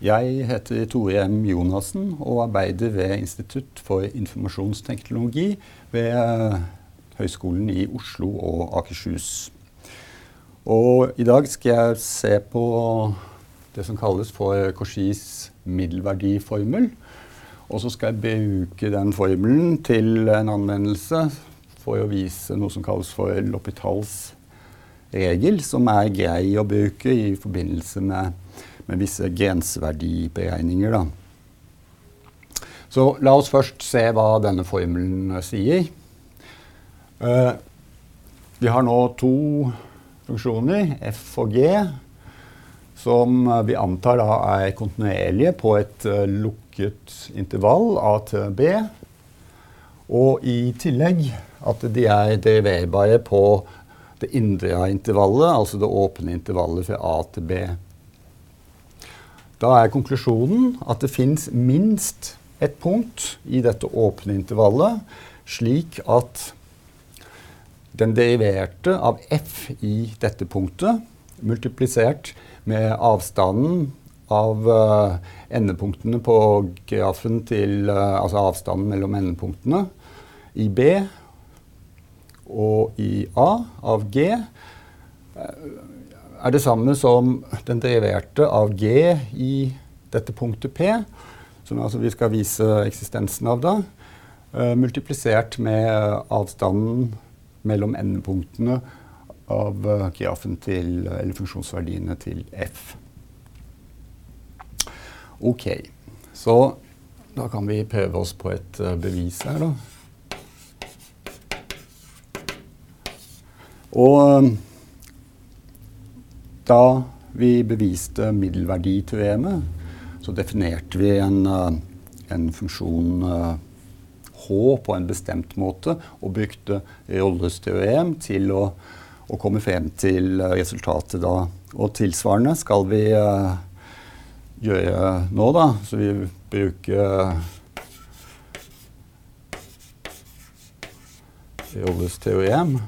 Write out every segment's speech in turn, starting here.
Jeg heter Tore M. Jonassen og arbeider ved Institutt for informasjonsteknologi ved eh, Høgskolen i Oslo og Akershus. Og i dag skal jeg se på det som kalles for Korsis middelverdiformel. Og så skal jeg bruke den formelen til en anvendelse for å vise noe som kalles for L'Hopitals regel, som er grei å bruke i forbindelse med, med visse grenseverdiberegninger. Da. Så la oss først se hva denne formelen sier. Uh, vi har nå to funksjoner, f og g, som vi antar da er kontinuerlige på et uh, lukket intervall a til b. Og i tillegg at de er deriverbare på det indre intervallet, altså det åpne intervallet fra A til B. Da er konklusjonen at det fins minst et punkt i dette åpne intervallet, slik at den deriverte av f i dette punktet, multiplisert med avstanden av uh, endepunktene på grafen til uh, Altså avstanden mellom endepunktene i B og i A av G eh, er det samme som den deriverte av G i dette punktet P, som altså vi skal vise eksistensen av da, uh, multiplisert med avstanden mellom endepunktene av uh, grafen til, eller funksjonsverdiene til F. Ok, så da kan vi prøve oss på et bevis her, da. Og da vi beviste middelverditeoremet, så definerte vi en, eh, en funksjon eh, h på en bestemt måte og brukte Rolles teorem til å, å, komme frem til resultatet da. Og tilsvarende skal vi gjøre nå, da. Så vi bruker Rolles teorem.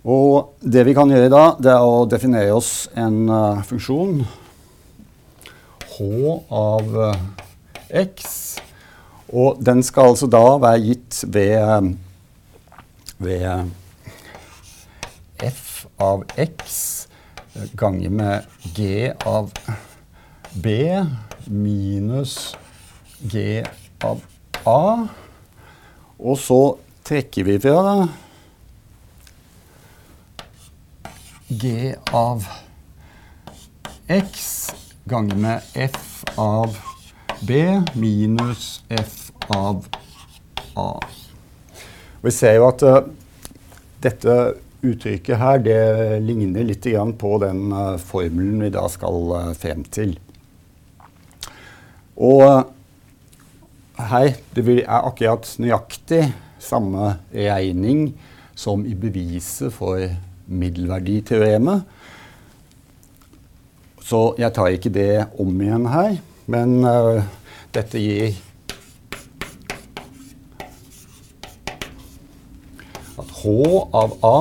Og det vi kan gjøre da, det er å definere oss en uh, funksjon h av uh, x. Og den skal altså da være gitt ved, ved f av x ganger med g av b minus g av a. Og så trekker vi fra da g av x ganger med f av b minus f av a. Vi ser jo at uh, dette uttrykket her det ligner litt på den uh, formelen vi da skal uh, frem til. Og her det er akkurat nøyaktig samme regning som i beviset for middelverditeoremet. Så jeg tar ikke det om igjen her, men uh, dette gir at H av A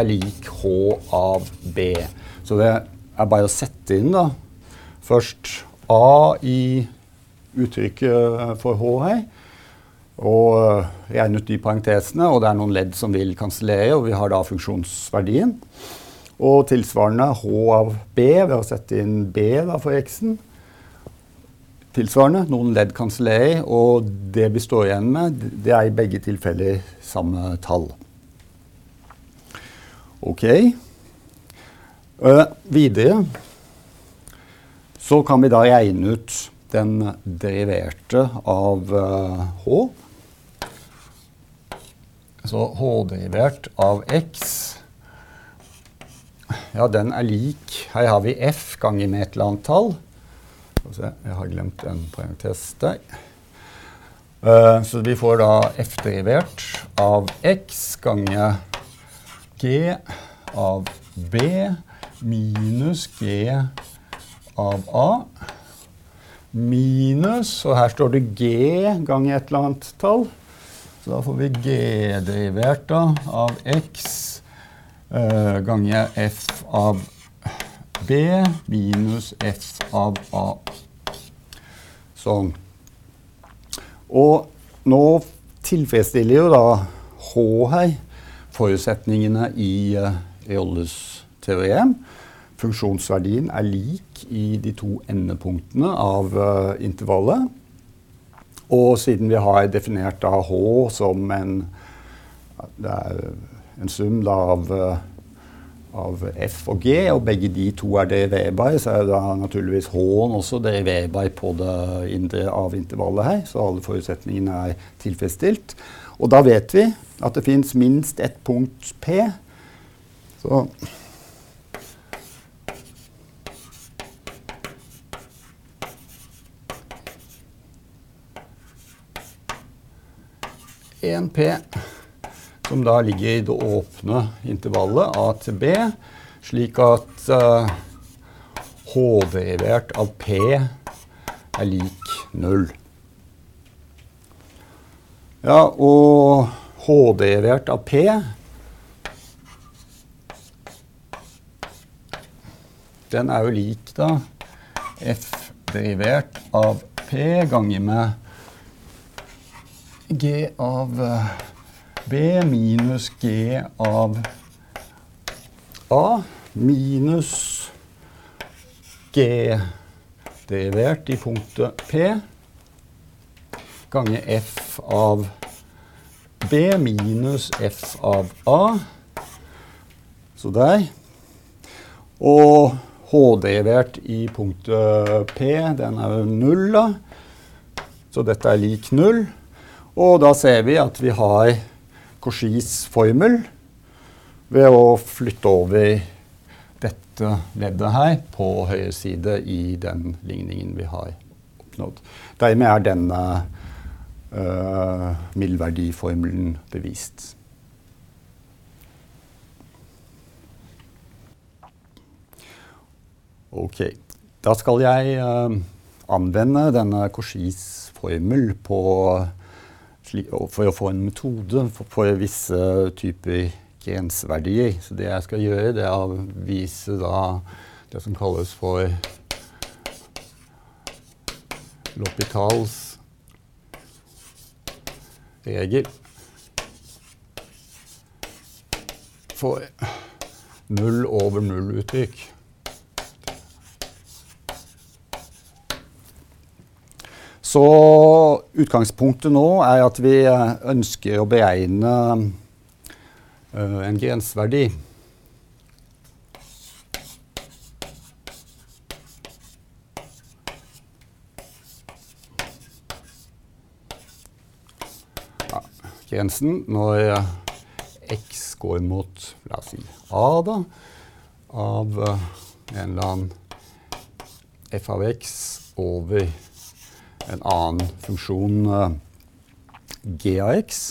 er lik H av B. Så det er bare å sette inn da, først A i uttrykket for H her og eh, regne ut de parentesene. Og det er noen ledd som vil kansellere, og vi har da funksjonsverdien. Og tilsvarende h av b ved å sette inn b da for x-en. Tilsvarende noen ledd kansellerer, og det vi står igjen med, det er i begge tilfeller samme tall. Ok. Uh, videre så kan vi da regne ut den deriverte av uh, h. Så h-derivert av x Ja, den er lik Her har vi f ganger med et eller annet tall. Jeg har glemt en parentes der. Uh, så vi får da f-derivert av x ganger g av b minus g av a. Minus, og her står det g ganger et eller annet tall. Så da får vi g derivert da, av x uh, ganger f av b minus f av a. Sånn. Og nå tilfredsstiller jo da H her forutsetningene i uh, Eolles teorem. Funksjonsverdien er lik i de to endepunktene av uh, intervallet. Og siden vi har definert da H som en, en sum da av, av, F og G, og begge de to er deriverbare, så er da naturligvis H-en også deriverbar på det indre av intervallet her. Så alle forutsetningene er tilfredsstilt. Og da vet vi at det fins minst ett punkt P. Så en P, som da ligger i det åpne intervallet A til B, slik at uh, H derivert av P er lik null. Ja, og H derivert av P Den er jo lik da F derivert av P ganger med G av eh, B minus G av A minus G derivert i punktet P ganger F av B minus F av A. Så der. Og H-derivert i punktet P, den er jo null, da. Så dette er lik null. Og da ser vi at vi har Cauchys formel ved å flytte over dette leddet her på høyre side i den ligningen vi har oppnådd. Dermed er denne uh, middelverdiformelen bevist. Ok. Da skal jeg uh, anvende denne Cauchys formel på for å få en metode for, for visse typer gensverdier. Så det jeg skal gjøre, det er å vise det som kalles for L'Hôpitals regel for null over null-uttrykk. Så utgangspunktet nå er at vi eh, ønsker å beregne uh, en grenseverdi. Grensen når uh, x går mot la oss si a, da, av en eller annen f av x over en annen funksjon uh, g av x.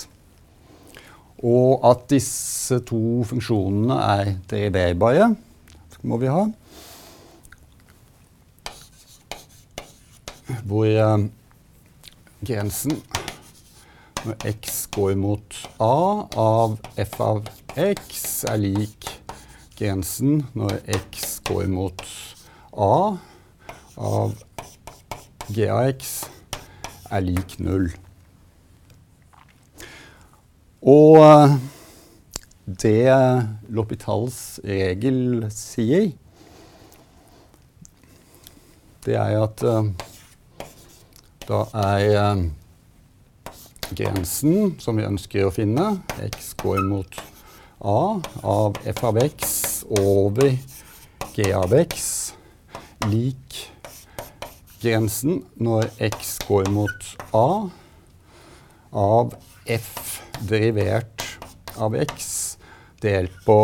Og at disse to funksjonene er deriverbare, må vi ha. Hvor uh, grensen når x går mot a av f av x, er lik grensen når x går mot a av g av x er lik null. Og eh, det L'Hôpitals regel sier, det er at uh, da er uh, grensen som vi ønsker å finne, x går mot a av f av x over g av x, lik grensen når x går mot a av f derivert av x delt på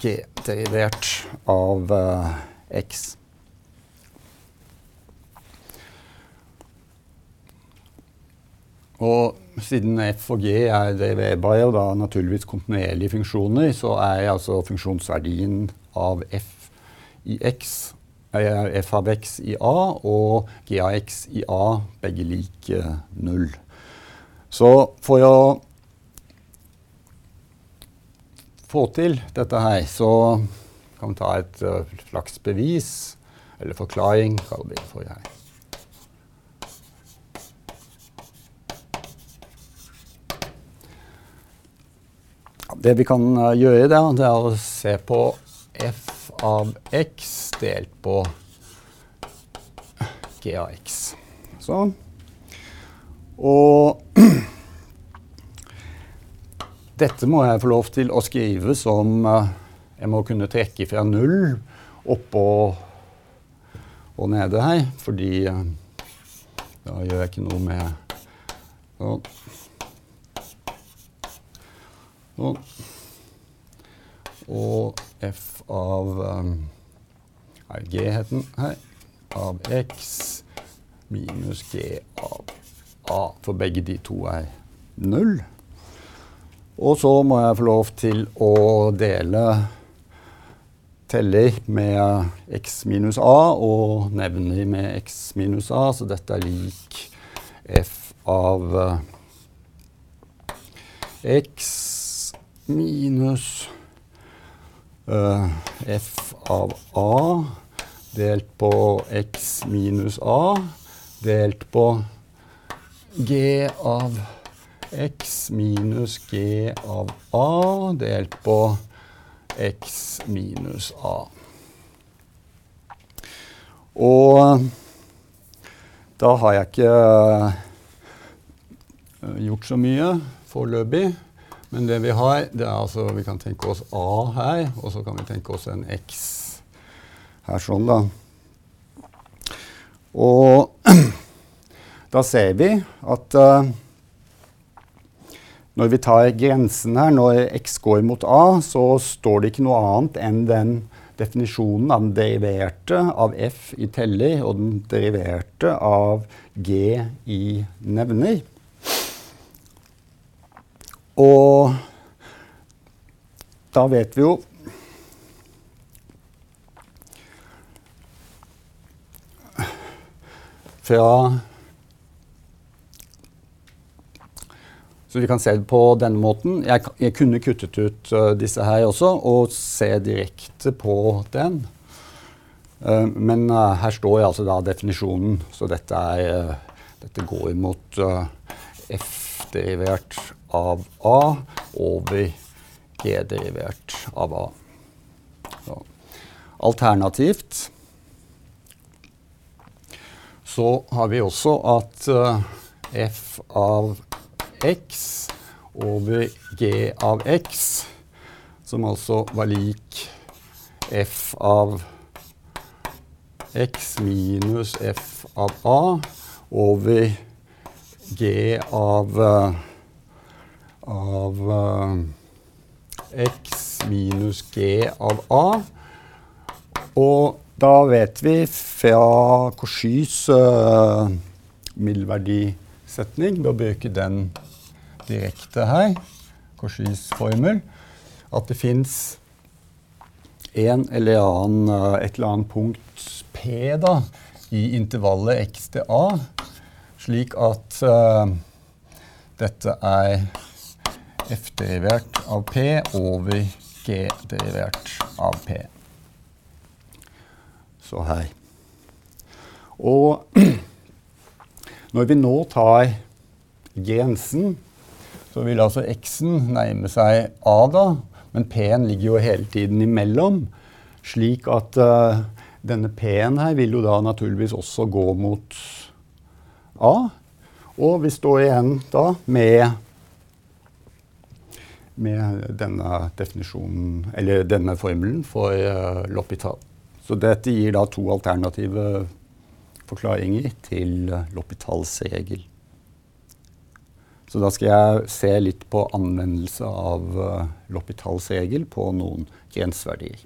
g derivert av uh, x. Og siden f og g er deriverbare og da naturligvis kontinuerlige funksjoner, så er altså funksjonsverdien av f i x f av x i A og g av x i A begge lik null. Så for å få til dette her, så kan vi ta et uh, slags bevis, eller forklaring, det for her. Det vi kan uh, gjøre, da, det er å se på f av x delt på g av x. Sånn. Og dette må jeg få lov til å skrive som uh, Jeg må kunne trekke fra null oppå og nede her, fordi uh, da gjør jeg ikke noe med Sånn. Sånn. Og f av um, G het den her. Av x minus g av a. For begge de to er null. Og så må jeg få lov til å dele teller med x minus a og nevner med x minus a, så dette er lik f av uh, x minus f av a delt på x minus a delt på g av x minus g av a delt på x minus a. Og da har jeg ikke uh, gjort så mye foreløpig. Men det vi har, det er altså Vi kan tenke oss A her, og så kan vi tenke oss en X her sånn, da. Og da ser vi at uh, når vi tar grensen her, når x går mot a, så står det ikke noe annet enn den definisjonen av den deriverte av f i teller og den deriverte av g i nevner. Og da vet vi jo fra Så vi kan se det på denne måten. Jeg, jeg kunne kuttet ut uh, disse her også og se direkte på den. Uh, men uh, her står altså da definisjonen, så dette, er, dette går mot f-derivert av a over g-derivert av a. Så. Alternativt så har vi også at f av x over g av x, som altså var lik f av x minus f av a over g av, av x minus g av a. Og da vet vi fra Cauchys uh, middelverdisetning, ved å bruke den direkte her, Cauchys formel, at det fins en eller annen, eh, et eller annet punkt P da, i intervallet x til a, slik at uh, dette er f-derivert av p over g-derivert av p. Så her. Og når vi nå tar grensen så vil altså x-en nærme seg a, da, men p-en ligger jo hele tiden imellom. Slik at uh, denne p-en her vil jo da naturligvis også gå mot a. Og vi står igjen da med, med denne definisjonen, eller denne formelen for uh, L'Hopital. Så dette gir da to alternative forklaringer til uh, L'Hopitals regel. Så da skal jeg se litt på anvendelse av uh, L'Hopitals regel på noen grenseverdier.